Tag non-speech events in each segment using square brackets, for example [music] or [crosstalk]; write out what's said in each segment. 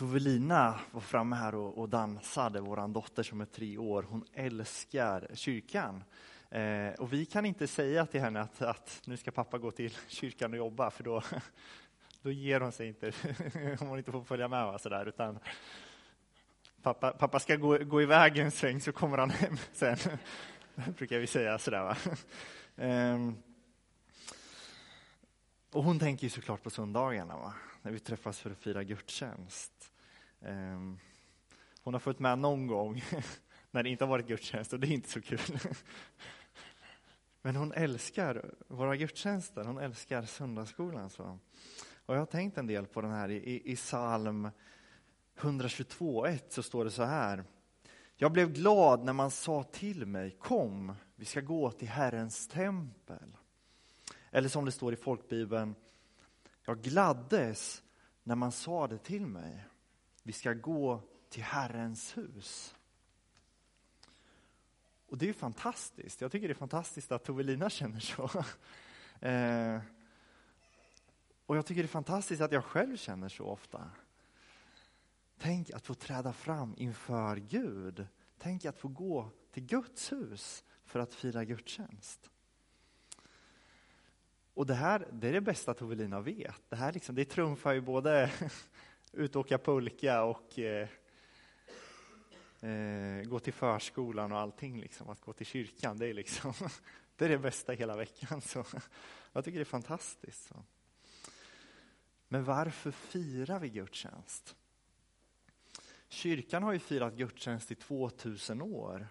Tovelina var framme här och, och dansade, vår dotter som är tre år. Hon älskar kyrkan. Eh, och vi kan inte säga till henne att, att, nu ska pappa gå till [laughs] kyrkan och jobba, för då, [laughs] då ger hon sig inte [laughs] om hon inte får följa med. Va, sådär, utan pappa, pappa ska gå, gå iväg en sväng så kommer han hem sen, brukar vi säga. Sådär, va? Eh, och hon tänker ju såklart på söndagarna, va? När vi träffas för att fira gudstjänst. Ehm, hon har följt med någon gång [laughs] när det inte har varit gudstjänst och det är inte så kul. [laughs] Men hon älskar våra gudstjänster, hon älskar söndagsskolan. Så. Och jag har tänkt en del på den här, i, i psalm 122.1 så står det så här. Jag blev glad när man sa till mig, kom, vi ska gå till Herrens tempel. Eller som det står i folkbibeln, jag gladdes när man sa det till mig. Vi ska gå till Herrens hus. Och det är fantastiskt. Jag tycker det är fantastiskt att Tovelina känner så. [laughs] eh, och jag tycker det är fantastiskt att jag själv känner så ofta. Tänk att få träda fram inför Gud. Tänk att få gå till Guds hus för att fira gudstjänst. Och det här det är det bästa Tovelina vet. Det här liksom, det trumfar ju både [laughs] ut och åka pulka och eh, eh, gå till förskolan och allting. Liksom. Att gå till kyrkan, det är, liksom, [laughs] det är det bästa hela veckan. Så [laughs] jag tycker det är fantastiskt. Så. Men varför firar vi gudstjänst? Kyrkan har ju firat gudstjänst i 2000 år.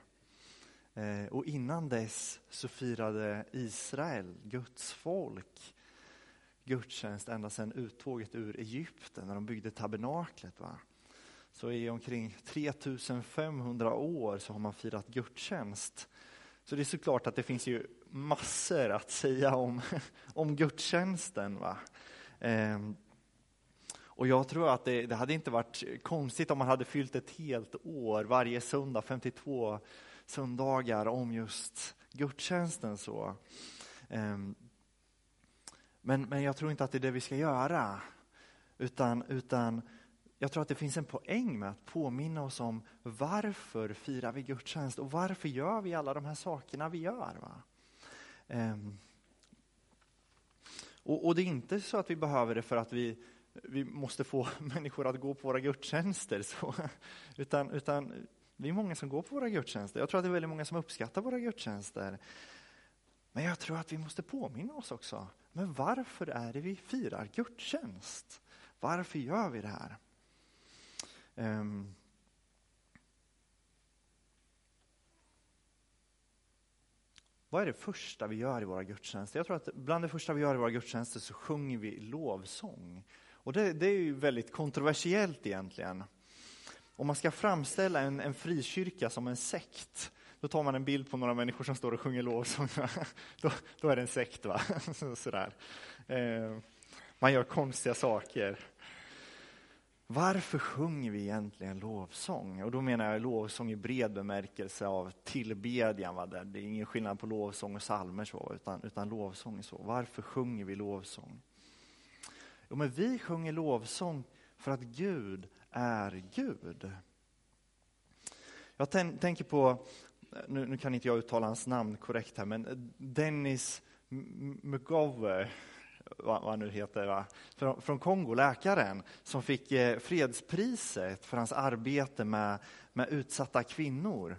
Eh, och innan dess så firade Israel, Guds folk, gudstjänst ända sedan uttåget ur Egypten, när de byggde tabernaklet. Va? Så i omkring 3500 år så har man firat gudstjänst. Så det är såklart att det finns ju massor att säga om, [laughs] om gudstjänsten. Va? Ehm, och jag tror att det, det, hade inte varit konstigt om man hade fyllt ett helt år varje söndag, 52 söndagar om just gudstjänsten. Så. Ehm, men, men jag tror inte att det är det vi ska göra. Utan, utan jag tror att det finns en poäng med att påminna oss om varför firar vi gudstjänst och varför gör vi alla de här sakerna vi gör. Va? Ehm, och, och, det är inte så att vi behöver det för att vi, vi måste få [laughs] människor att gå på våra gudstjänster. Så, utan, utan vi är många som går på våra gudstjänster. Jag tror att det är väldigt många som uppskattar våra gudstjänster. Men jag tror att vi måste påminna oss också. Men varför är det vi firar gudstjänst? Varför gör vi det här? Um, Vad är det första vi gör i våra gudstjänster? Jag tror att bland det första vi gör i våra gudstjänster så sjunger vi lovsång. Och det, det är ju väldigt kontroversiellt egentligen. Om man ska framställa en, en frikyrka som en sekt, då tar man en bild på några människor som står och sjunger lovsång. [laughs] Då, då är det en sekt. va? [laughs] Sådär. Eh, man gör konstiga saker. Varför sjunger vi egentligen lovsång? Och då menar jag lovsång i bred bemärkelse av tillbedjan. Va? Det är ingen skillnad på lovsång och psalmer, så, utan, utan lovsång. Så. Varför sjunger vi lovsång? Jo, men vi sjunger lovsång för att Gud är Gud. Jag tänker på, nu, nu, kan inte jag uttala hans namn korrekt här, men Dennis McGover, vad han nu heter, va? Från, från Kongo, läkaren, som fick eh, fredspriset för hans arbete med, med utsatta kvinnor.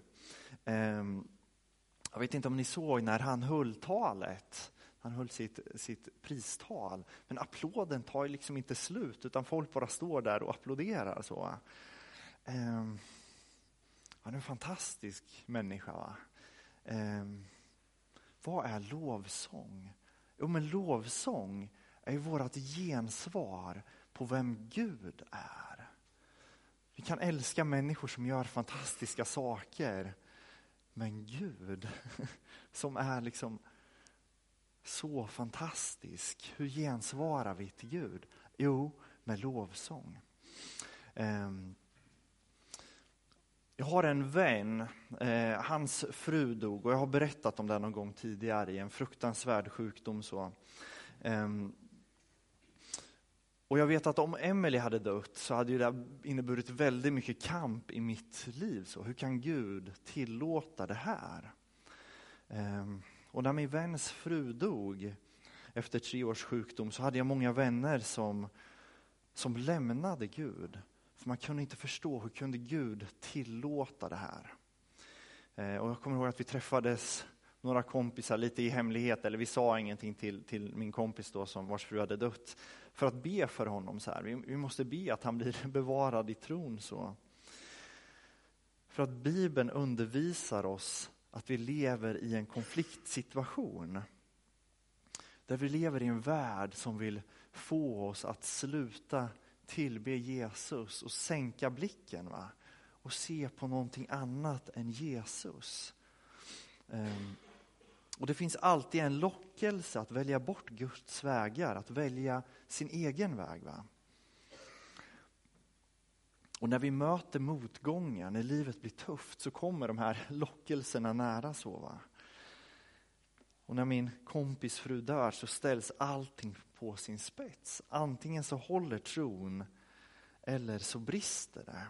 Ehm, jag vet inte om ni såg när han höll talet. Han höll sitt, sitt pristal. Men applåden tar liksom inte slut, utan folk bara står där och applåderar. Så. Ehm, um, han är en fantastisk människa. Va? Um, vad är lovsång? Jo, men lovsång är ju vårt gensvar på vem Gud är. Vi kan älska människor som gör fantastiska saker. Men Gud, [laughs] som är liksom så fantastisk. Hur gensvarar vi till Gud? Jo, med lovsång. Ehm, jag har en vän, eh, hans fru dog och jag har berättat om det någon gång tidigare i en fruktansvärd sjukdom. Så. Ehm, och jag vet att om Emily hade dött så hade det inneburit väldigt mycket kamp i mitt liv. Så hur kan Gud tillåta det här? Ehm, och när min väns fru dog efter tre års sjukdom så hade jag många vänner som, som lämnade Gud. För man kunde inte förstå, hur kunde Gud tillåta det här? Eh, och jag kommer ihåg att vi träffades några kompisar lite i hemlighet, eller vi sa ingenting till, till min kompis då som vars fru hade dött, för att be för honom. så här. Vi, vi måste be att han blir [laughs] bevarad i tron. så. För att Bibeln undervisar oss att vi lever i en konfliktsituation. Där vi lever i en värld som vill få oss att sluta tillbe Jesus och sänka blicken va? och se på någonting annat än Jesus. Um, och det finns alltid en lockelse att välja bort Guds vägar, att välja sin egen väg. Va? Och när vi möter motgångar, när livet blir tufft, så kommer de här [laughs] lockelserna nära. så va? Och när min kompis fru dör så ställs allting på sin spets. Antingen så håller tron eller så brister det.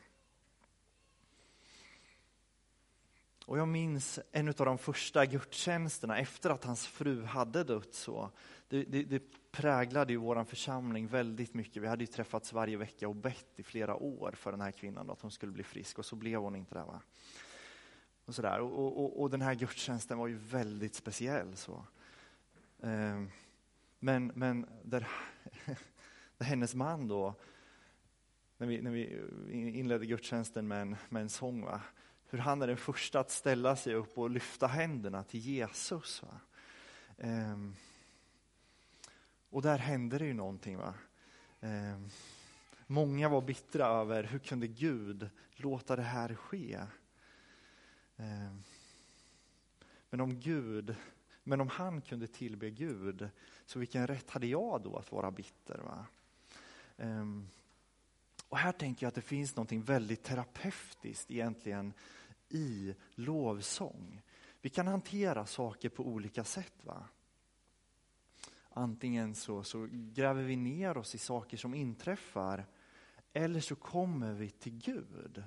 Och jag minns en av de första gudstjänsterna efter att hans fru hade dött. Så. Det, det, det präglade ju vår församling väldigt mycket. Vi hade ju träffats varje vecka och bett i flera år för den här kvinnan, då, att hon skulle bli frisk och så blev hon inte det. Va? Och, så där. Och, och, och den här gudstjänsten var ju väldigt speciell. Så. Ehm, men men där, [laughs] där hennes man då, när vi, när vi inledde gudstjänsten med en, med en sång, va? hur han är den första att ställa sig upp och lyfta händerna till Jesus. Va? Um, och där hände det ju någonting. Va? Eh, många var bittra över hur kunde Gud låta det här ske? Eh, men om Gud, men om han kunde tillbe Gud, så vilken rätt hade jag då att vara bitter? Va? Ehm, och här tänker jag att det finns något väldigt terapeutiskt egentligen i lovsång. Vi kan hantera saker på olika sätt. va? Antingen så, så gräver vi ner oss i saker som inträffar eller så kommer vi till Gud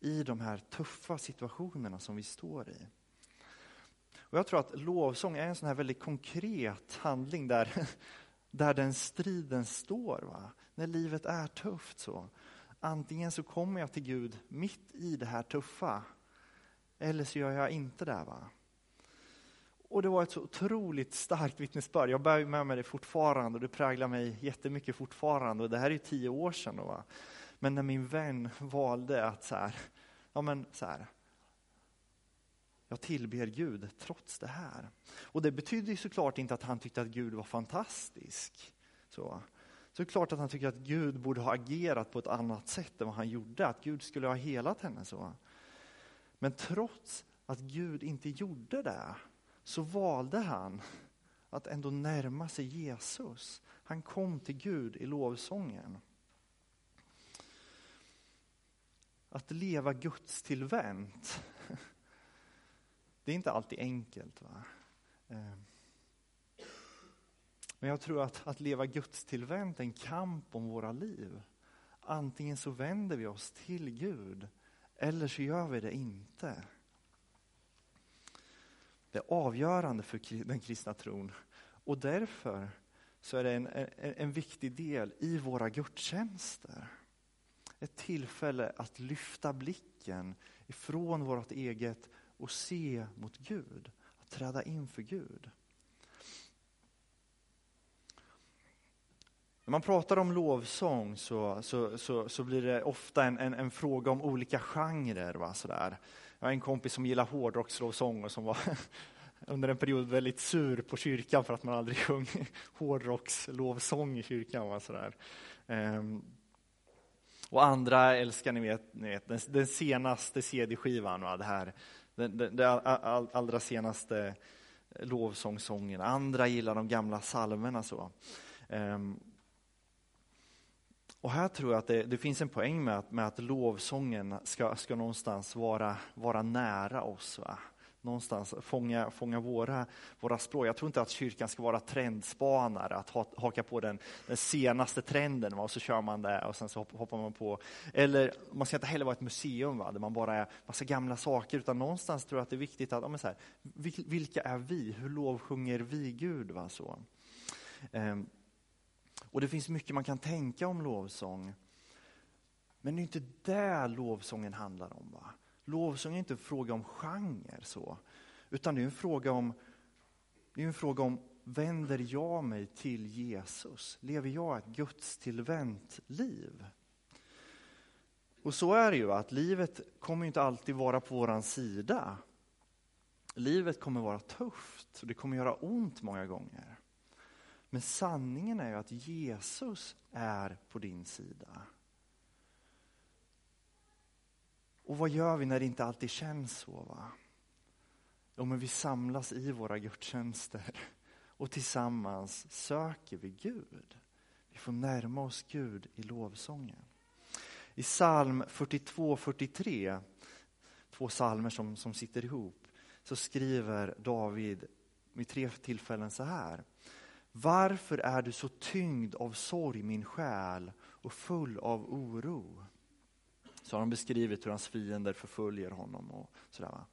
i de här tuffa situationerna som vi står i. Och Jag tror att lovsång är en sån här väldigt konkret handling där, [laughs] där den striden står. Va? När livet är tufft. så. Antingen så kommer jag till Gud mitt i det här tuffa eller så gör jag inte det. Va? Och det var ett så otroligt starkt vittnesbörd. Jag bär med mig det fortfarande och det präglar mig jättemycket fortfarande. Och det här är tio år sedan. Då, va? Men när min vän valde att så här, ja men så här, jag tillber Gud trots det här. Och det betyder såklart inte att han tyckte att Gud var fantastisk. Så. Så det är klart att han tycker att Gud borde ha agerat på ett annat sätt än vad han gjorde. Att Gud skulle ha helat henne. så. Men trots att Gud inte gjorde det så valde han att ändå närma sig Jesus. Han kom till Gud i lovsången. Att leva Guds tillvänt, det är inte alltid enkelt. Va? Ehm. Men jag tror att, att leva Guds tillvänt är en kamp om våra liv. Antingen så vänder vi oss till Gud eller så gör vi det inte. Det är avgörande för den kristna tron. Och därför så är det en, en, en viktig del i våra gudstjänster. Ett tillfälle att lyfta blicken ifrån vårt eget och se mot Gud. Att träda inför Gud. När man pratar om lovsång så, så, så, så blir det ofta en, en, en, fråga om olika genrer. Va, sådär. Jag har en kompis som gillar hårdrockslovsång och som var [laughs] under en period väldigt sur på kyrkan för att man aldrig sjöng [laughs] hårdrockslovsång i kyrkan. Va, sådär. Ehm, och andra älskar, ni vet, ni vet den, den senaste CD-skivan, va, det här, den, den, den all, allra senaste lovsångsången. Andra gillar de gamla psalmerna. Så. Um, och här tror jag att det, det, finns en poäng med att, med att lovsången ska, ska någonstans vara, vara nära oss. Va? någonstans fånga, fånga våra, våra språk. Jag tror inte att kyrkan ska vara trendspanare, att ha, haka på den, den senaste trenden va? och så kör man det och sen så hoppar man på. Eller man ska inte heller vara ett museum va? där man bara är massa gamla saker, utan någonstans tror jag att det är viktigt att, ja, så här, vilka är vi? Hur lovsjunger vi Gud? Va? Så. Ehm. Och det finns mycket man kan tänka om lovsång. Men det är inte det lovsången handlar om. Va? Lovsång är inte en fråga om genre, så, utan det är en fråga om, det är en fråga om vänder jag mig till Jesus? Lever jag ett gudstillvänt liv? Och så är det ju, att livet kommer inte alltid vara på våran sida. Livet kommer vara tufft och det kommer göra ont många gånger. Men sanningen är ju att Jesus är på din sida. Och vad gör vi när det inte alltid känns så? Va? Jo, men vi samlas i våra gudstjänster och tillsammans söker vi Gud. Vi får närma oss Gud i lovsången. I psalm 42-43, två psalmer som, som sitter ihop, så skriver David vid tre tillfällen så här. Varför är du så tyngd av sorg, min själ, och full av oro? Så har han beskrivit hur hans fiender förföljer honom. och sådär. Va?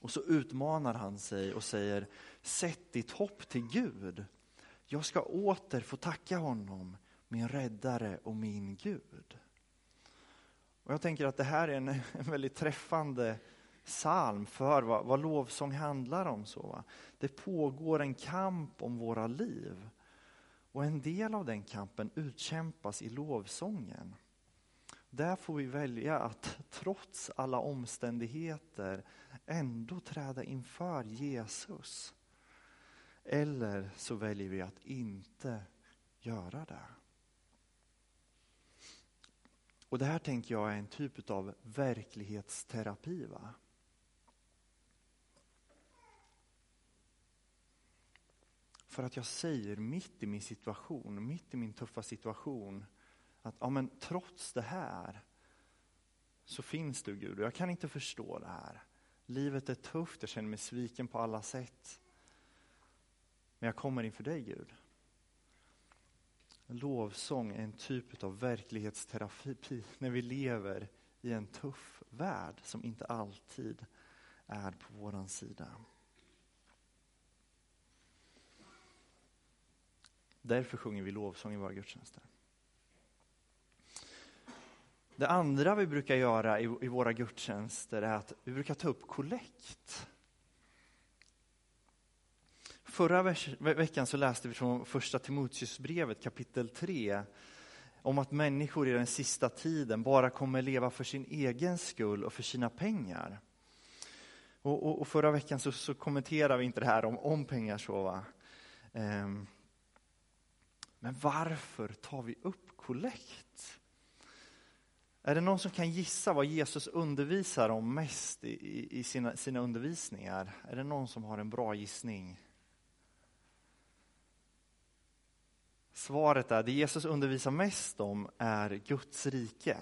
Och så utmanar han sig och säger, sätt ditt hopp till Gud. Jag ska åter få tacka honom, min räddare och min Gud. Och Jag tänker att det här är en, [laughs] en väldigt träffande psalm för vad, vad lovsång handlar om. Så, va? Det pågår en kamp om våra liv. Och en del av den kampen utkämpas i lovsången. Där får vi välja att trots alla omständigheter ändå träda inför Jesus. Eller så väljer vi att inte göra det. Och det här tänker jag är en typ av verklighetsterapi. Va? För att jag säger mitt i min situation, mitt i min tuffa situation, att ja, men trots det här så finns du Gud och jag kan inte förstå det här. Livet är tufft, jag känner mig sviken på alla sätt. Men jag kommer inför dig Gud. Lovsång är en typ av verklighetsterapi [laughs] när vi lever i en tuff värld som inte alltid är på våran sida. Därför sjunger vi lovsång i våra gudstjänster. Det andra vi brukar göra i, i våra gudstjänster är att vi brukar ta upp kollekt. Förra veckan så läste vi från första Timoteusbrevet kapitel 3 om att människor i den sista tiden bara kommer leva för sin egen skull och för sina pengar. Och, och, och förra veckan så, så kommenterade vi inte det här om, om pengar så. Va? Ehm, men varför tar vi upp kollekt? Är det någon som kan gissa vad Jesus undervisar om mest i, i sina, sina undervisningar? Är det någon som har en bra gissning? Svaret är, det Jesus undervisar mest om är Guds rike.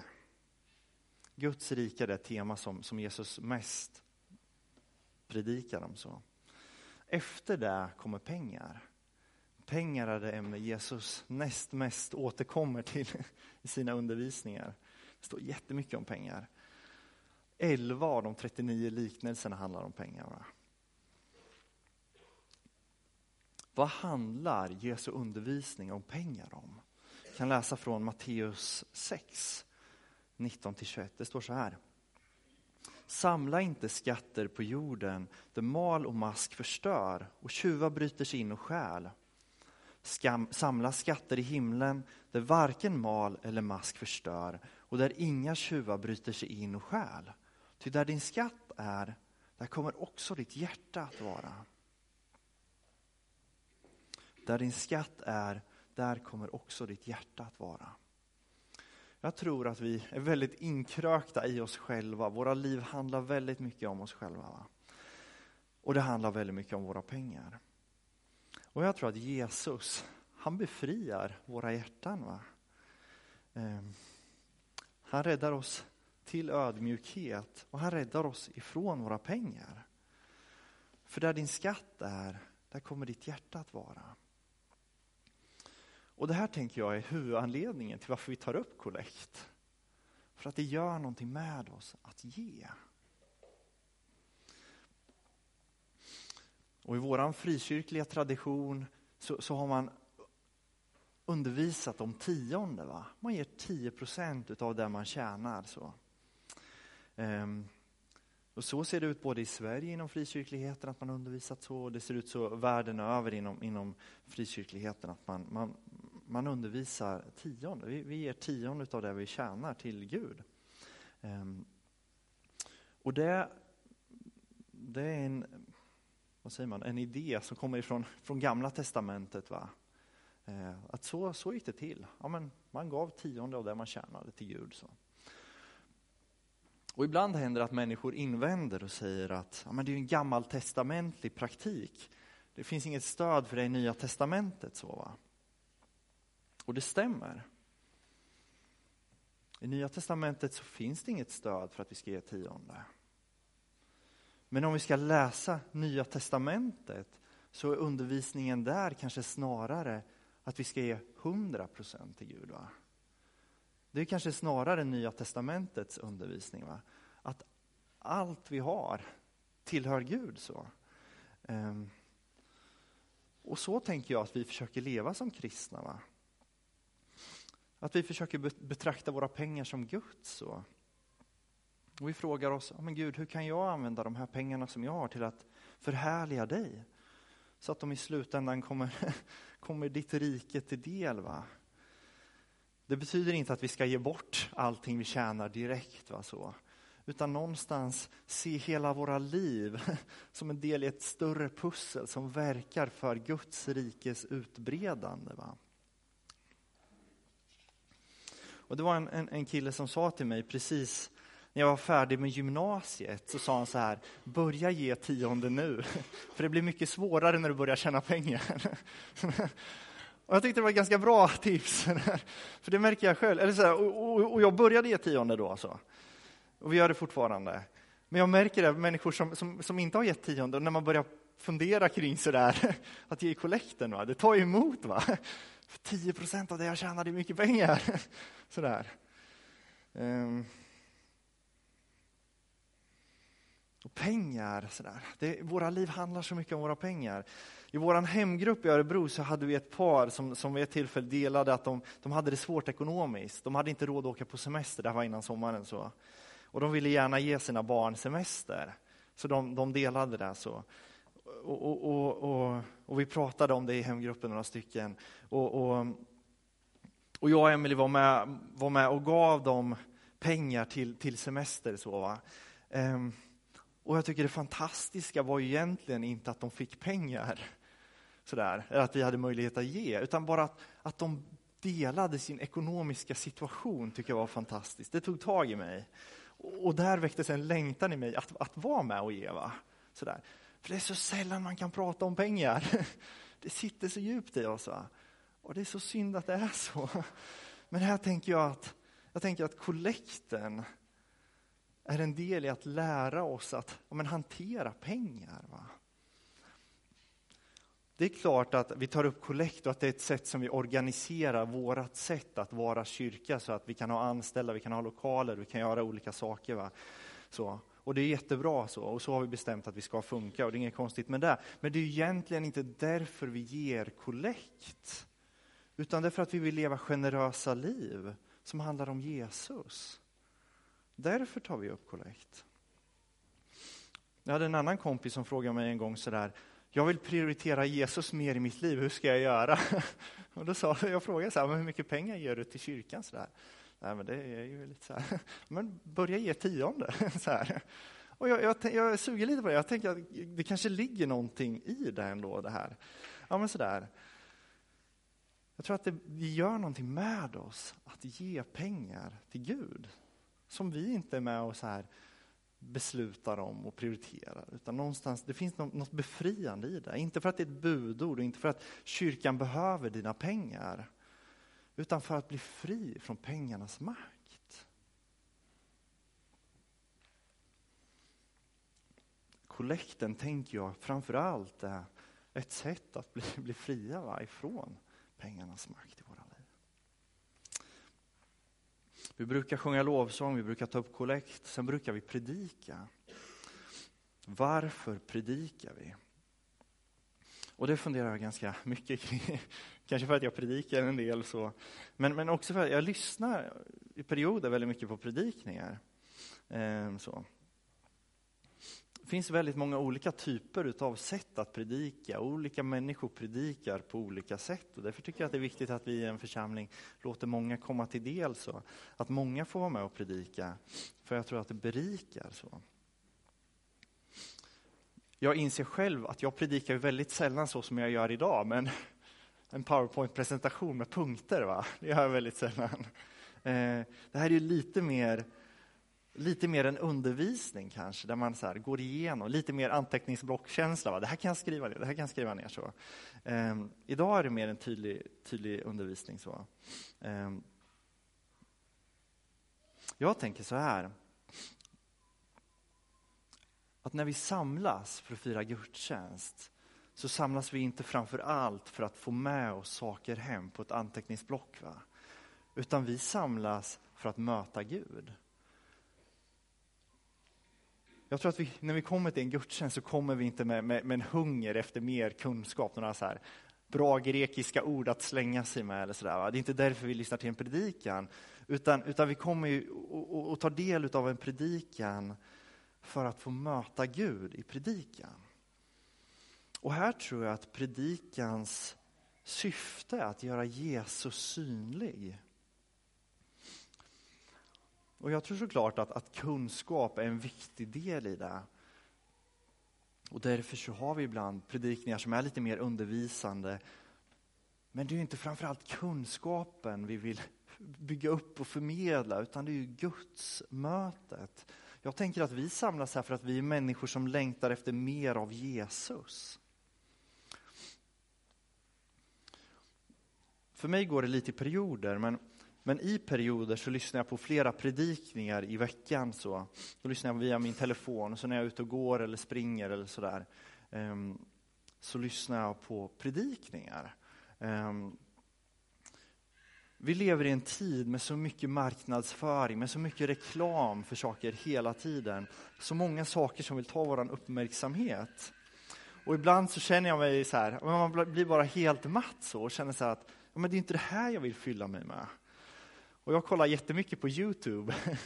Guds rike är det tema som, som Jesus mest predikar om. så. Efter det kommer pengar. Pengar är det ämne Jesus näst mest återkommer till i sina undervisningar. Det står jättemycket om pengar. 11 av de 39 liknelserna handlar om pengar. Va? Vad handlar Jesu undervisning om pengar om? Jag kan läsa från Matteus 6, 19-21. Det står så här. Samla inte skatter på jorden där mal och mask förstör och tjuvar bryter sig in och stjäl. Skam, samla skatter i himlen där varken mal eller mask förstör och där inga tjuvar bryter sig in och stjäl. Ty där din skatt är, där kommer också ditt hjärta att vara. Där din skatt är, där kommer också ditt hjärta att vara. Jag tror att vi är väldigt inkrökta i oss själva. Våra liv handlar väldigt mycket om oss själva. Va? Och det handlar väldigt mycket om våra pengar. Och jag tror att Jesus, han befriar våra hjärtan. Va? Ehm, han räddar oss till ödmjukhet och han räddar oss ifrån våra pengar. För där din skatt är, där kommer ditt hjärta att vara. Och det här tänker jag är huvudanledningen till varför vi tar upp kollekt. För att det gör någonting med oss att ge. Och i vår frikyrkliga tradition så, så, har man undervisat om tionde. Va? Man ger 10 procent av det man tjänar. Så. Ehm, och så ser det ut både i Sverige inom frikyrkligheten, att man undervisat så, och det ser ut så världen över inom, inom frikyrkligheten, att man, man, man undervisar tionde. Vi, vi ger tionde av det vi tjänar till Gud. Ehm, och det, det är en, vad säger man, en idé som kommer ifrån från gamla testamentet. Va? Eh, att så, så gick det till. Ja, men man gav tionde av det man tjänade till Gud. Så. Och ibland händer det att människor invänder och säger att ja, men det är en gammaltestamentlig praktik. Det finns inget stöd för det i Nya Testamentet. så va? Och det stämmer. I Nya Testamentet så finns det inget stöd för att vi ska ge tionde. Men om vi ska läsa Nya Testamentet så är undervisningen där kanske snarare att vi ska ge 100% till Gud. Va? Det är kanske snarare Nya Testamentets undervisning. Va? Att allt vi har tillhör Gud. så. Um, och så tänker jag att vi försöker leva som kristna. Va? Att vi försöker betrakta våra pengar som Guds. Och, och vi frågar oss, men Gud, hur kan jag använda de här pengarna som jag har till att förhärliga dig? Så att de i slutändan kommer, [laughs] kommer ditt rike till del. Va? Det betyder inte att vi ska ge bort allting vi tjänar direkt. Va, så. Utan någonstans se hela våra liv [laughs] som en del i ett större pussel som verkar för Guds rikes utbredande. Va? Och det var en, en, en kille som sa till mig precis när jag var färdig med gymnasiet så sa han så här, börja ge tionde nu, [laughs] för det blir mycket svårare när du börjar tjäna pengar. [laughs] Och jag tyckte det var ett ganska bra tips, [laughs] för det märker jag själv. Eller så här, och, och, och, jag började ge tionde då, alltså. och vi gör det fortfarande. Men jag märker det, människor som, som, som inte har gett tionde, när man börjar fundera kring sådär, att ge i kollekten, va? det tar ju emot. Va? För 10 procent av det jag tjänade är mycket pengar. Sådär. Um. Ehm. Och pengar, sådär. Det, våra liv handlar så mycket om våra pengar. I vår hemgrupp i Örebro så hade vi ett par som, som vid ett tillfälle delade att de, de hade det svårt ekonomiskt. De hade inte råd att åka på semester, det här var innan sommaren. så. Och de ville gärna ge sina barn semester. Så de, de delade det. så och, och, och, och, vi pratade om det i hemgruppen, några stycken. Och, och, jag och Emelie var med, var med och gav dem pengar till, till semester. Så, va? Ehm, och jag tycker det fantastiska var egentligen inte att de fick pengar, sådär, eller att vi hade möjlighet att ge, utan bara att, att de delade sin ekonomiska situation, tycker jag var fantastiskt. Det tog tag i mig. Och där väcktes en längtan i mig att, att vara med och ge. Va? Sådär. För det är så sällan man kan prata om pengar. [laughs] Det sitter så djupt i oss. Va? Och det är så synd att det är så. Men här tänker jag att, jag tänker att kollekten är en del i att lära oss att ja, men hantera pengar. Va? Det är klart att vi tar upp kollekt och att det är ett sätt som vi organiserar vårt sätt att vara kyrka så att vi kan ha anställda, vi kan ha lokaler, vi kan göra olika saker. Va? Så. Och det är jättebra så, och så har vi bestämt att vi ska funka och det är inget konstigt med det. Men det är egentligen inte därför vi ger kollekt. Utan det är för att vi vill leva generösa liv som handlar om Jesus. Därför tar vi upp kollekt. Jag hade en annan kompis som frågade mig en gång sådär, jag vill prioritera Jesus mer i mitt liv, hur ska jag göra? [laughs] Och då sa jag frågade så här, men hur mycket pengar ger du till kyrkan? Så där. Nej, men det är ju lite så här, [laughs] men börja ge tionde. [laughs] Så här. Och jag, jag, jag suger lite på det, jag tänker att det kanske ligger någonting i det ändå, det här. Ja, men sådär. Jag tror att det, det gör någonting med oss att ge pengar till Gud, som vi inte är med och så här beslutar om och prioriterar. Utan någonstans, det finns något befriande i det. Inte för att det är ett budord och inte för att kyrkan behöver dina pengar. Utan för att bli fri från pengarnas makt. Kollekten tänker jag framför allt är ett sätt att bli, bli fria va, ifrån pengarnas makt. Vi brukar sjunga lovsång, vi brukar ta upp kollekt, sen brukar vi predika. Varför predikar vi? Och det funderar jag ganska mycket kring. [laughs] Kanske för att jag predikar en del, så. Men, men också för att jag lyssnar i perioder väldigt mycket på predikningar. Ehm, så. Det finns väldigt många olika typer av sätt att predika. Olika människor predikar på olika sätt. Och därför tycker jag att det är viktigt att vi i en församling låter många komma till del. så Att många får vara med och predika. För jag tror att det berikar. så. Jag inser själv att jag predikar väldigt sällan så som jag gör idag, men [laughs] en powerpoint-presentation med punkter, va? det gör jag väldigt sällan. Eh, det här är ju lite mer, lite mer en undervisning kanske, där man så går igenom, lite mer anteckningsblockkänsla. Va? Det här kan jag skriva ner, det här kan jag skriva ner. så. Eh, idag är det mer en tydlig, tydlig undervisning. så. Eh, jag tänker så här, att när vi samlas för att fira gudstjänst så samlas vi inte framför allt för att få med oss saker hem på ett anteckningsblock. Va? Utan vi samlas för att möta Gud. Jag tror att vi, när vi kommer till en gudstjänst så kommer vi inte med, med, med en hunger efter mer kunskap, några så här bra grekiska ord att slänga sig med. Eller så där, va? Det är inte därför vi lyssnar till en predikan, utan, utan vi kommer ju och, tar del av en predikan för att få möta Gud i predikan. Och här tror jag att predikans syfte är att göra Jesus synlig. Och jag tror såklart att, att kunskap är en viktig del i det. Och därför så har vi ibland predikningar som är lite mer undervisande. Men det är ju inte framförallt kunskapen vi vill bygga upp och förmedla, utan det är ju Guds mötet. Jag tänker att vi samlas här för att vi är människor som längtar efter mer av Jesus. För mig går det lite i perioder, men, men i perioder så lyssnar jag på flera predikningar i veckan. Så. Då lyssnar jag via min telefon, så när jag är ute och går eller springer eller sådär, um, så lyssnar jag på predikningar. Um, vi lever i en tid med så mycket marknadsföring, med så mycket reklam för saker hela tiden. Så många saker som vill ta vår uppmärksamhet. Och ibland så känner jag mig så här, man blir bara helt matt så och känner så att men det är inte det här jag vill fylla mig med. Och jag kollar jättemycket på Youtube. [laughs]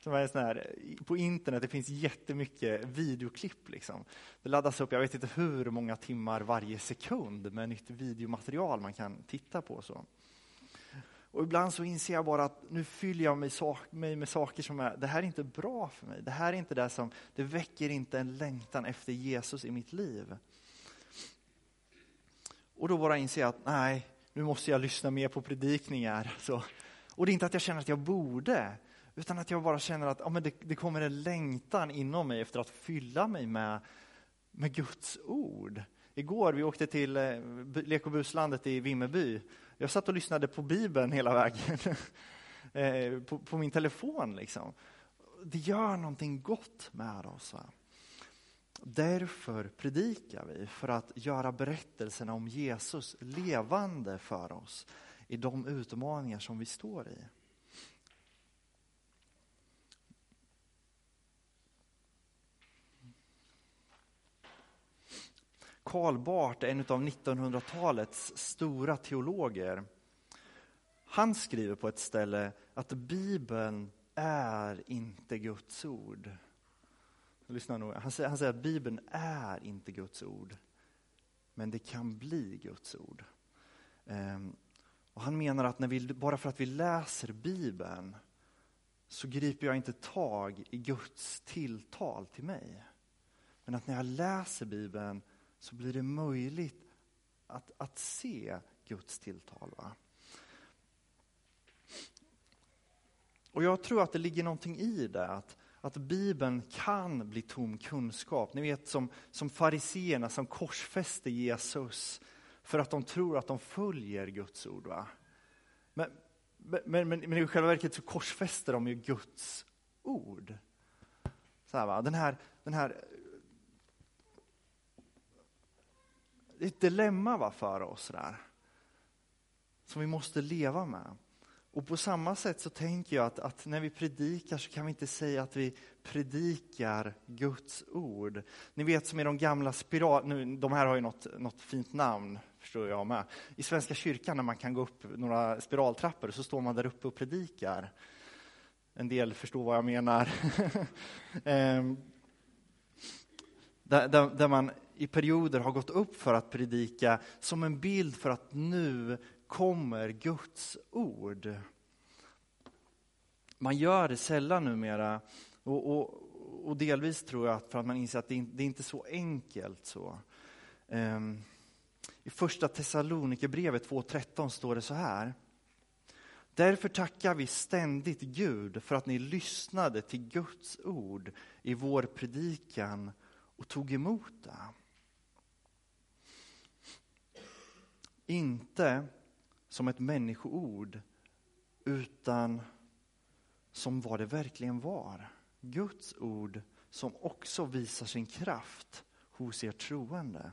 Som är sån här, på internet det finns jättemycket videoklipp. Liksom. Det laddas upp, jag vet inte hur många timmar varje sekund med nytt videomaterial man kan titta på. så. Och ibland så inser jag bara att nu fyller jag mig, mig med saker som är, det här är inte bra för mig. Det här är inte det som, det väcker inte en längtan efter Jesus i mitt liv. Och då bara inser jag att nej, nu måste jag lyssna mer på predikningar. [laughs] Så. Och det är inte att jag känner att jag borde, utan att jag bara känner att ja, men det, det kommer en längtan inom mig efter att fylla mig med, med Guds ord. Igår vi åkte till eh, lek och buslandet i Vimmerby. Jag satt och lyssnade på Bibeln hela vägen [laughs] eh, på, på, min telefon. Liksom. Det gör någonting gott med oss. Va? Därför predikar vi, för att göra berättelserna om Jesus levande för oss i de utmaningar som vi står i. Karl Barth, en av 1900-talets stora teologer, han skriver på ett ställe att Bibeln är inte Guds ord. Lyssna nog. Han, säger, han säger att Bibeln är inte Guds ord, men det kan bli Guds ord. Um, och han menar att när vi, bara för att vi läser Bibeln så griper jag inte tag i Guds tilltal till mig. Men att när jag läser Bibeln så blir det möjligt att, att se Guds tilltal. Va? Och jag tror att det ligger någonting i det, att, att Bibeln kan bli tom kunskap. Ni vet som, som fariseerna som korsfäste Jesus för att de tror att de följer Guds ord. Va? Men, men, men, men i själva verket så korsfäster de ju Guds ord. Så här, va? Den, här, den här det är ett dilemma va, för oss där. Som vi måste leva med. Och på samma sätt så tänker jag att, att, när vi predikar så kan vi inte säga att vi predikar Guds ord. Ni vet som i de gamla spiral... Nu, de här har ju något, något fint namn, förstår jag med. I Svenska kyrkan när man kan gå upp några spiraltrappor så står man där uppe och predikar. En del förstår vad jag menar. [laughs] Ehm, där, där, där man i perioder har gått upp för att predika som en bild för att nu kommer Guds ord. Man gör det sällan numera och, och, och delvis tror jag för att man inser att det, inte är så enkelt. så. Um, i första Thessalonikerbrevet 2.13 står det så här. Därför tackar vi ständigt Gud för att ni lyssnade till Guds ord i vår predikan och tog emot det. Inte som ett människoord, utan som vad det verkligen var. Guds ord som också visar sin kraft hos er troende.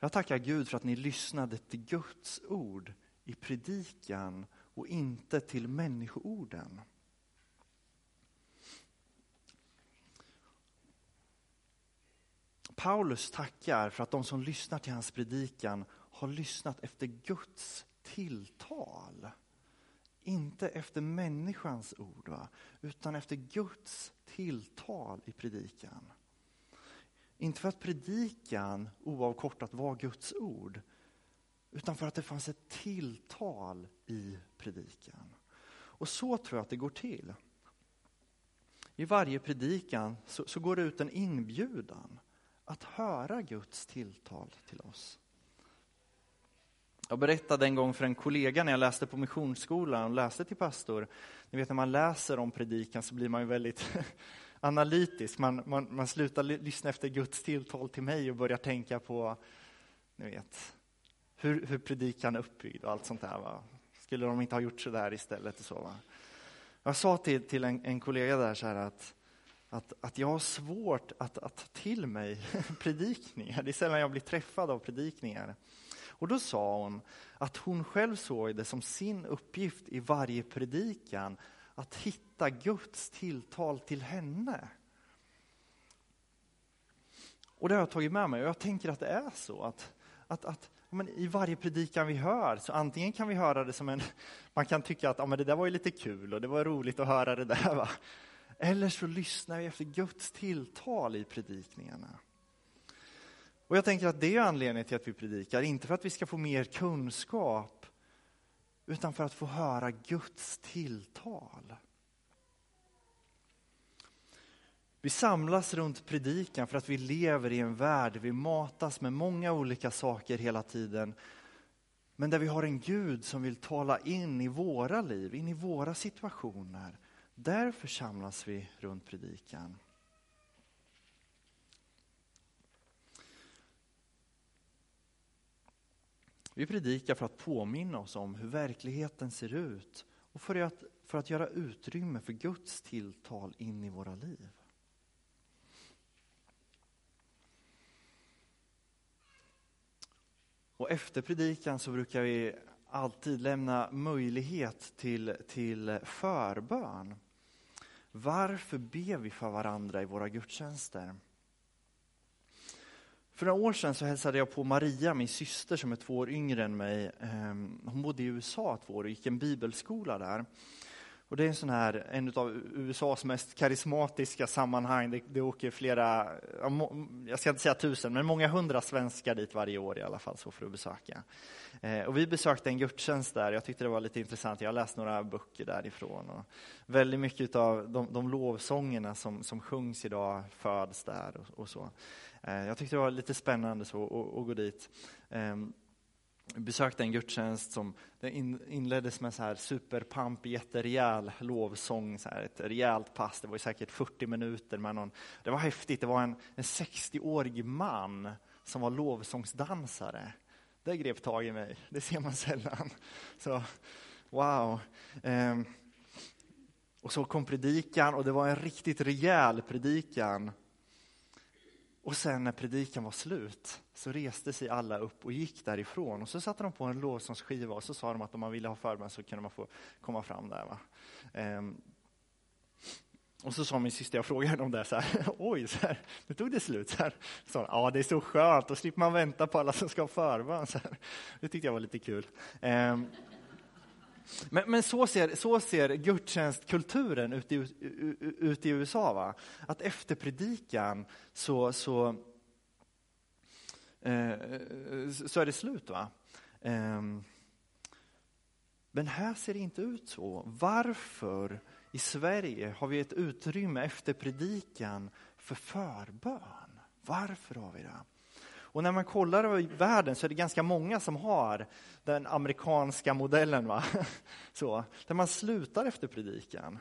Jag tackar Gud för att ni lyssnade till Guds ord i predikan och inte till människoorden. Paulus tackar för att de som lyssnar till hans predikan har lyssnat efter Guds tilltal. Inte efter människans ord, va? utan efter Guds tilltal i predikan. Inte för att predikan oavkortat var Guds ord, utan för att det fanns ett tilltal i predikan. Och så tror jag att det går till. I varje predikan så, så går det ut en inbjudan att höra Guds tilltal till oss. Jag berättade en gång för en kollega när jag läste på missionsskolan och läste till pastor. Ni vet när man läser om predikan så blir man ju väldigt [laughs] analytisk. Man, man, man slutar lyssna efter Guds tilltal till mig och börjar tänka på, ni vet, hur, hur predikan är uppbyggd och allt sånt där. Va? Skulle de inte ha gjort så där istället? Och så, va? Jag sa till, till en, en kollega där så här att, att, att jag har svårt att, att ta till mig [laughs] predikningar. Det är sällan jag blir träffad av predikningar. Och då sa hon att hon själv såg det som sin uppgift i varje predikan att hitta Guds tilltal till henne. Och det har jag tagit med mig och jag tänker att det är så att, att, att men i varje predikan vi hör, så antingen kan vi höra det som en, man kan tycka att ja, men det där var ju lite kul och det var roligt att höra det där. Va? Eller så lyssnar vi efter Guds tilltal i predikningarna. Och jag tänker att det är anledningen till att vi predikar, inte för att vi ska få mer kunskap, utan för att få höra Guds tilltal. Vi samlas runt predikan för att vi lever i en värld där vi matas med många olika saker hela tiden. Men där vi har en Gud som vill tala in i våra liv, in i våra situationer. Därför samlas vi runt predikan. Vi predikar för att påminna oss om hur verkligheten ser ut och för att, för att göra utrymme för Guds tilltal in i våra liv. Och efter predikan så brukar vi alltid lämna möjlighet till, till förbön. Varför ber vi för varandra i våra gudstjänster? För några år sedan så hälsade jag på Maria, min syster som är två år yngre än mig. Ehm, hon bodde i USA två år och gick en bibelskola där. Och det är en sån här, en av USAs mest karismatiska sammanhang. Det, det åker flera, jag ska inte säga tusen, men många hundra svenskar dit varje år i alla fall, så för att besöka. Eh, och vi besökte en gudstjänst där, jag tyckte det var lite intressant. Jag har läst några böcker därifrån. Och väldigt mycket av de, de lovsångerna som, som sjungs idag föds där och, och så. Eh, jag tyckte det var lite spännande så att gå dit. Ehm, jag besökte en gudstjänst som inleddes med så här superpamp, jätterejäl lovsång, så här ett rejält pass. Det var säkert 40 minuter med någon. Det var häftigt. Det var en, en 60-årig man som var lovsångsdansare. Det grep tag i mig. Det ser man sällan. Så, wow. Ehm, och så kom predikan och det var en riktigt rejäl predikan. Och sen när predikan var slut så reste sig alla upp och gick därifrån. Och så satte de på en lovsångsskiva och så sa de att om man ville ha förbön så kunde man få komma fram där. Va? Ehm. Och så sa min syster, jag frågade henne om det, så här, [laughs] oj, så här, nu tog det slut. Så här. Så hon, ja, det är så skönt, då slipper man vänta på alla som ska ha förbön. Så här. Det tyckte jag var lite kul. Ehm. Men, men, så, ser, så ser gudstjänstkulturen ut i, ut i USA. Va? Att efter predikan så, så, eh, så är det slut. Va? Eh, men här ser det inte ut så. Varför i Sverige har vi ett utrymme efter predikan för förbön? Varför har vi det? Och när man kollar över världen så är det ganska många som har den amerikanska modellen. Va? [laughs] Så, där man slutar efter predikan.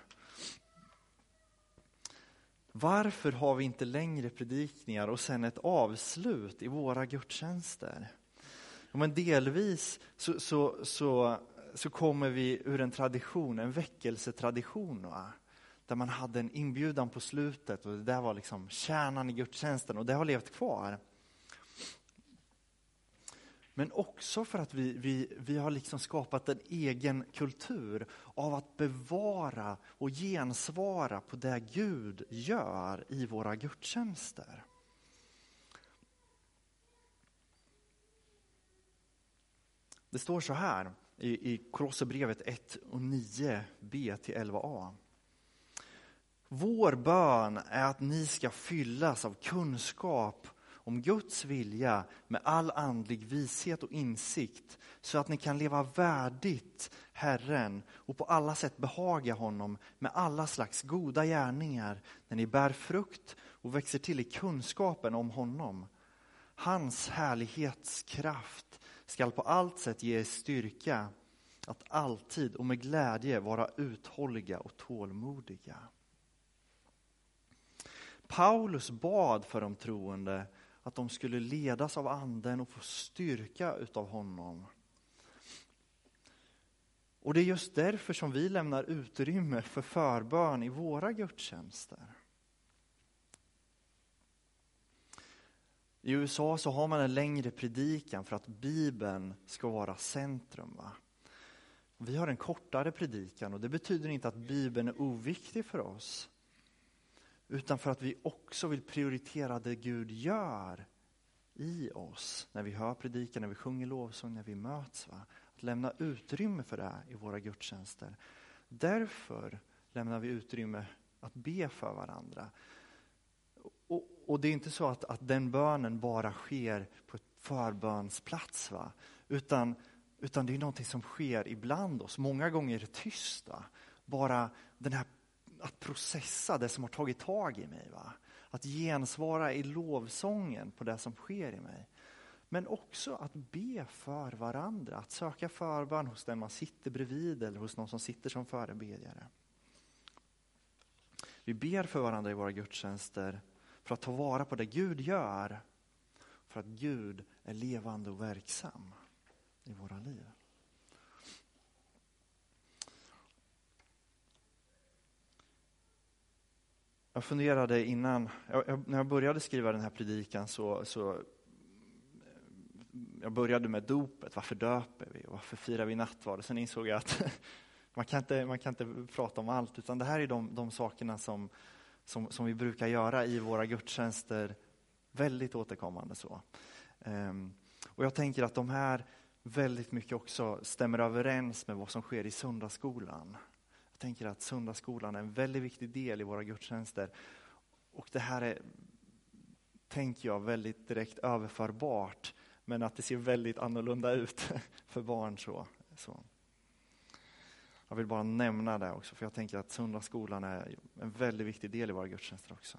Varför har vi inte längre predikningar och sen ett avslut i våra gudstjänster? Men delvis så, så, så, så kommer vi ur en tradition, en väckelsetradition. Va? Där man hade en inbjudan på slutet och det där var liksom kärnan i gudstjänsten och det har levt kvar. Men också för att vi, vi, vi har liksom skapat en egen kultur av att bevara och gensvara på det Gud gör i våra gudstjänster. Det står så här i, i Kolosserbrevet 1 och 9b till 11a. Vår bön är att ni ska fyllas av kunskap om Guds vilja med all andlig vishet och insikt så att ni kan leva värdigt Herren och på alla sätt behaga honom med alla slags goda gärningar när ni bär frukt och växer till i kunskapen om honom. Hans härlighetskraft skall på allt sätt ge er styrka att alltid och med glädje vara uthålliga och tålmodiga. Paulus bad för de troende att de skulle ledas av anden och få styrka utav honom. Och det är just därför som vi lämnar utrymme för förbön i våra gudstjänster. I USA så har man en längre predikan för att Bibeln ska vara centrum. Va? Vi har en kortare predikan och det betyder inte att Bibeln är oviktig för oss utan för att vi också vill prioritera det Gud gör i oss när vi hör predikan, när vi sjunger lovsång, när vi möts. Va? Att lämna utrymme för det i våra gudstjänster. Därför lämnar vi utrymme att be för varandra. Och, och det är inte så att, att den bönen bara sker på ett förbönsplats, va? Utan, utan det är någonting som sker ibland oss. Många gånger är det tyst. Va? Bara den här att processa det som har tagit tag i mig. Va? Att gensvara i lovsången på det som sker i mig. Men också att be för varandra, att söka förbön hos den man sitter bredvid eller hos någon som sitter som förebedjare. Vi ber för varandra i våra gudstjänster för att ta vara på det Gud gör. För att Gud är levande och verksam i våra liv. Jag funderade innan, jag, när jag började skriva den här predikan så, så jag började med dopet, varför döper vi och varför firar vi nattvard? Sen insåg jag att [laughs] man kan inte, man kan inte prata om allt, utan det här är de, de sakerna som, som, som vi brukar göra i våra gudstjänster, väldigt återkommande så. Um, och jag tänker att de här väldigt mycket också stämmer överens med vad som sker i söndagsskolan. Jag tänker att söndagsskolan är en väldigt viktig del i våra gudstjänster. Och det här är, tänker jag, väldigt direkt överförbart. Men att det ser väldigt annorlunda ut [laughs] för barn. så. så. Jag vill bara nämna det också, för jag tänker att söndagsskolan är en väldigt viktig del i våra gudstjänster också.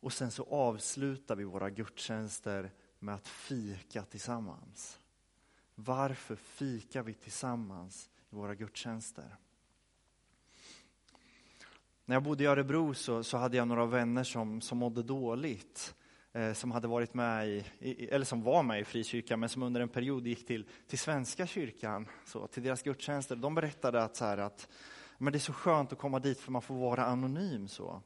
Och sen så avslutar vi våra gudstjänster med att fika tillsammans. Varför fikar vi tillsammans i våra gudstjänster? När jag bodde i Örebro så, så hade jag några vänner som, som mådde dåligt. Eh, som hade varit med i, i, eller som var med i frikyrkan, men som under en period gick till, till Svenska kyrkan, så, till deras gudstjänster. De berättade att, så här, att men det är så skönt att komma dit för man får vara anonym. så.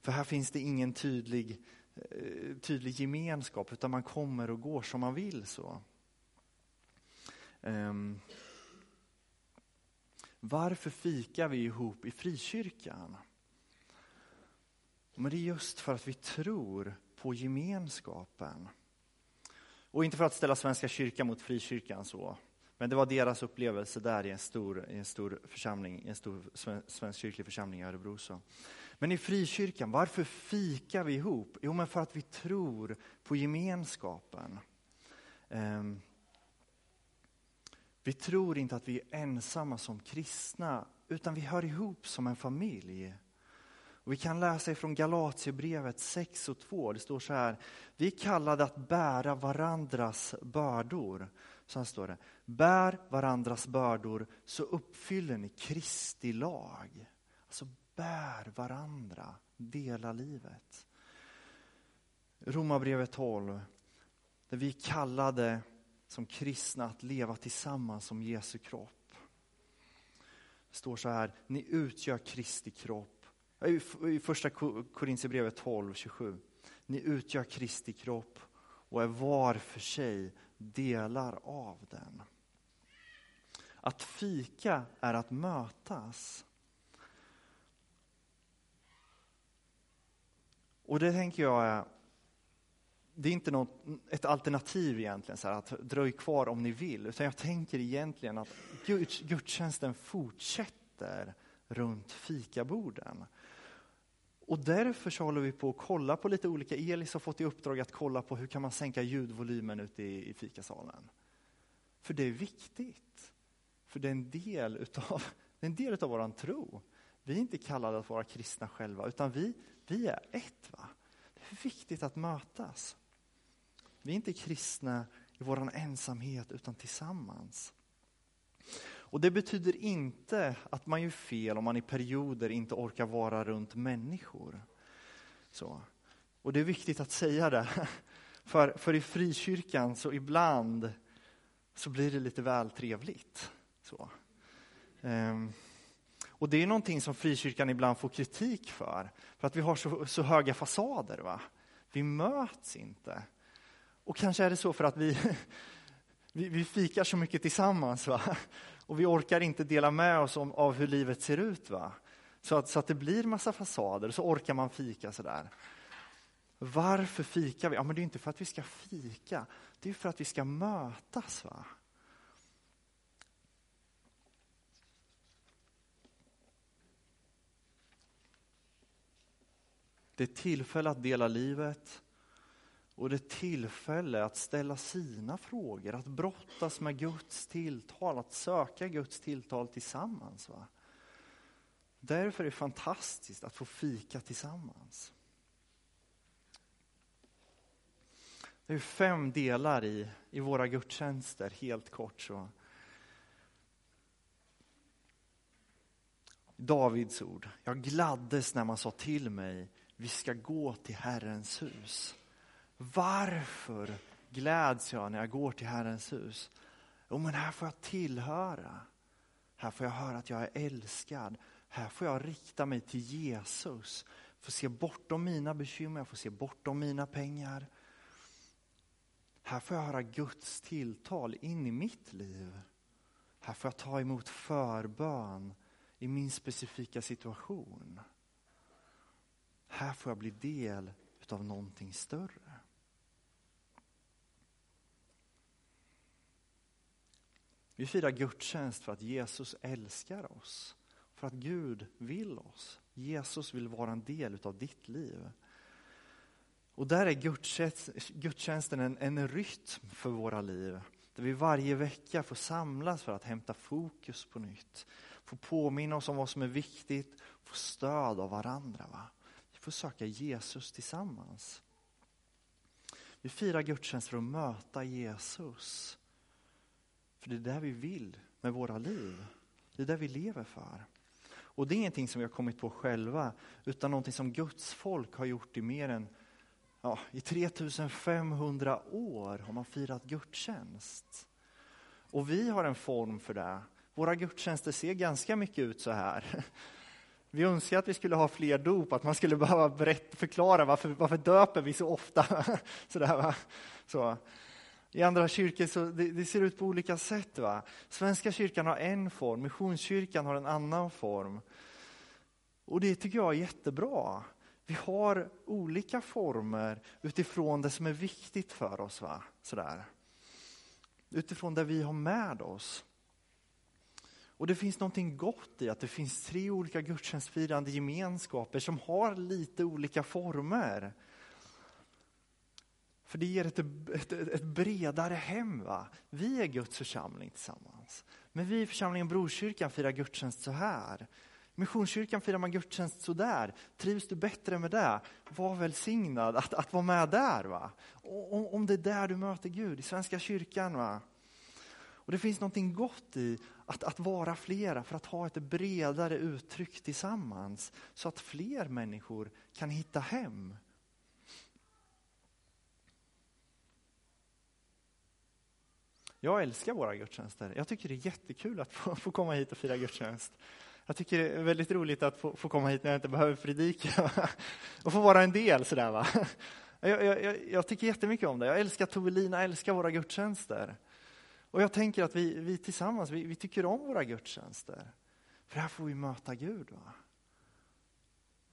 För här finns det ingen tydlig eh, tydlig gemenskap, utan man kommer och går som man vill. så. Um, varför fikar vi ihop i frikyrkan? Men det är just för att vi tror på gemenskapen. Och inte för att ställa Svenska kyrkan mot frikyrkan så, men det var deras upplevelse där i en stor, i en stor församling, i en stor svensk kyrklig församling i Örebro. Så. Men i frikyrkan, varför fikar vi ihop? Jo, men för att vi tror på gemenskapen. Um, vi tror inte att vi är ensamma som kristna, utan vi hör ihop som en familj. Och vi kan läsa ifrån Galatiebrevet 6 och 2. Det står så här. Vi är kallade att bära varandras bördor. Så här står det. Bär varandras bördor så uppfyller ni Kristi lag. Alltså bär varandra, dela livet. Romarbrevet 12. Där vi är kallade som kristna att leva tillsammans som Jesu kropp. Det står så här, ni utgör Kristi kropp. I första Korintierbrevet 12, 27. Ni utgör Kristi kropp och är var för sig delar av den. Att fika är att mötas. Och det tänker jag är det är inte något, ett alternativ egentligen, så här, att dröj kvar om ni vill, utan jag tänker egentligen att gudstjänsten fortsätter runt fikaborden. Och därför så håller vi på att kolla på lite olika, Elis har fått i uppdrag att kolla på hur kan man sänka ljudvolymen ute i, i fikasalen. För det är viktigt. För det är en del utav, [laughs] det är en del utav våran tro. Vi är inte kallade att vara kristna själva, utan vi, vi är ett. Va? Det är viktigt att mötas. Vi är inte kristna i vår ensamhet utan tillsammans. Och Det betyder inte att man gör fel om man i perioder inte orkar vara runt människor. Så. Och det är viktigt att säga det. [laughs] För, för i frikyrkan så ibland så blir det lite väl trevligt. Så. Ehm. och det är någonting som frikyrkan ibland får kritik för. För att vi har så, så höga fasader. Va? Vi möts inte. Och kanske är det så för att vi, [laughs] vi, vi fikar så mycket tillsammans. Va? Och vi orkar inte dela med oss om, av hur livet ser ut. Va? Så, att, så att det blir massa fasader, så orkar man fika sådär. Varför fikar vi? Ja, men det är inte för att vi ska fika, det är för att vi ska mötas. Va? Det är tillfälle att dela livet, och det tillfälle att ställa sina frågor, att brottas med Guds tilltal, att söka Guds tilltal tillsammans. Va? Därför är det fantastiskt att få fika tillsammans. Det är fem delar i, i våra gudstjänster, helt kort. så. Davids ord. Jag gladdes när man sa till mig, vi ska gå till Herrens hus. Varför gläds jag när jag går till Herrens hus? Jo, men här får jag tillhöra. Här får jag höra att jag är älskad. Här får jag rikta mig till Jesus. Får se bortom mina bekymmer, jag får se bortom mina pengar. Här får jag höra Guds tilltal in i mitt liv. Här får jag ta emot förbön i min specifika situation. Här får jag bli del utav någonting större. Vi firar gudstjänst för att Jesus älskar oss, för att Gud vill oss. Jesus vill vara en del av ditt liv. Och där är gudstjänsten en, en rytm för våra liv, där vi varje vecka får samlas för att hämta fokus på nytt. Få påminna oss om vad som är viktigt, få stöd av varandra. Va? Vi får söka Jesus tillsammans. Vi firar gudstjänst för att möta Jesus. För det är det vi vill med våra liv. Det är det vi lever för. Och det är ingenting som vi har kommit på själva, utan någonting som Guds folk har gjort i mer än ja, i 3500 år har man firat gudstjänst. Och vi har en form för det. Våra gudstjänster ser ganska mycket ut så här. Vi önskar att vi skulle ha fler dop, att man skulle behöva berätta, förklara varför, varför döper vi så ofta. [laughs] Sådär, va? Så. I andra kyrkor så det, det, ser ut på olika sätt. Va? Svenska kyrkan har en form, Missionskyrkan har en annan form. Och det tycker jag är jättebra. Vi har olika former utifrån det som är viktigt för oss. Va? Sådär. Utifrån det vi har med oss. Och det finns någonting gott i att det finns tre olika gudstjänstfirande gemenskaper som har lite olika former. För det ger ett, ett, ett bredare hem. Va? Vi är Guds församling tillsammans. Men vi i församlingen Brokyrkan firar gudstjänst så här. Missionskyrkan firar man gudstjänst så där. Trivs du bättre med det, var välsignad att, att vara med där. Va? Om, om det är där du möter Gud, i Svenska kyrkan. Va? Och Det finns någonting gott i att, att vara flera för att ha ett bredare uttryck tillsammans så att fler människor kan hitta hem. Jag älskar våra gudstjänster. Jag tycker det är jättekul att få, få komma hit och fira gudstjänst. Jag tycker det är väldigt roligt att få, få komma hit när jag inte behöver predika [laughs] och få vara en del. Sådär, va? Jag, jag, jag tycker jättemycket om det. Jag älskar Tovelina, älskar våra gudstjänster. Och jag tänker att vi, vi tillsammans, vi, vi, tycker om våra gudstjänster. För här får vi möta Gud. Va?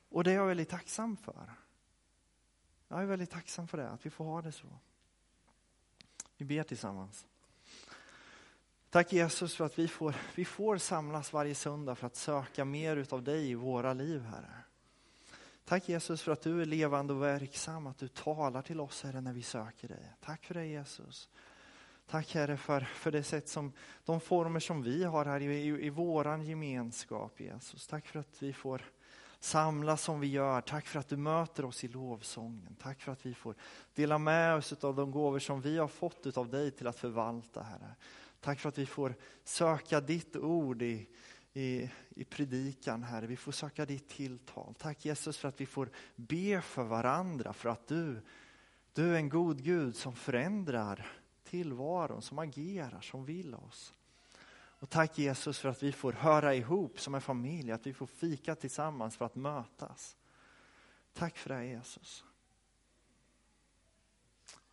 Och det är jag väldigt tacksam för. Jag är väldigt tacksam för det, att vi får ha det så. Vi ber tillsammans. Tack Jesus för att vi får, vi får samlas varje söndag för att söka mer utav dig i våra liv, Herre. Tack Jesus för att du är levande och verksam, att du talar till oss Herre när vi söker dig. Tack för det Jesus. Tack Herre för, för det sätt som, de former som vi har här i, i, i våran gemenskap Jesus. Tack för att vi får samlas som vi gör. Tack för att du möter oss i lovsången. Tack för att vi får dela med oss av de gåvor som vi har fått av dig till att förvalta Herre. Tack för att vi får söka ditt ord i, i, i predikan, Herre. Vi får söka ditt tilltal. Tack Jesus för att vi får be för varandra, för att du, du är en god Gud som förändrar tillvaron, som agerar, som vill oss. Och tack Jesus för att vi får höra ihop som en familj, att vi får fika tillsammans för att mötas. Tack för det Jesus.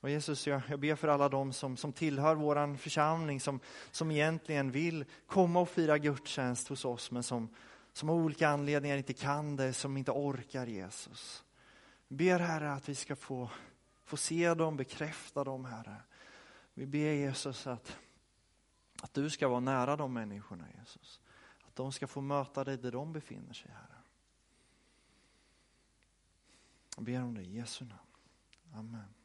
Och Jesus, jag, jag ber för alla de som, som tillhör vår församling, som, som egentligen vill komma och fira gudstjänst hos oss, men som, som av olika anledningar inte kan det, som inte orkar Jesus. Vi ber Herre att vi ska få, få se dem, bekräfta dem Herre. Vi ber Jesus att, att du ska vara nära de människorna Jesus. Att de ska få möta dig där de befinner sig Herre. Jag ber om det i Jesu namn. Amen.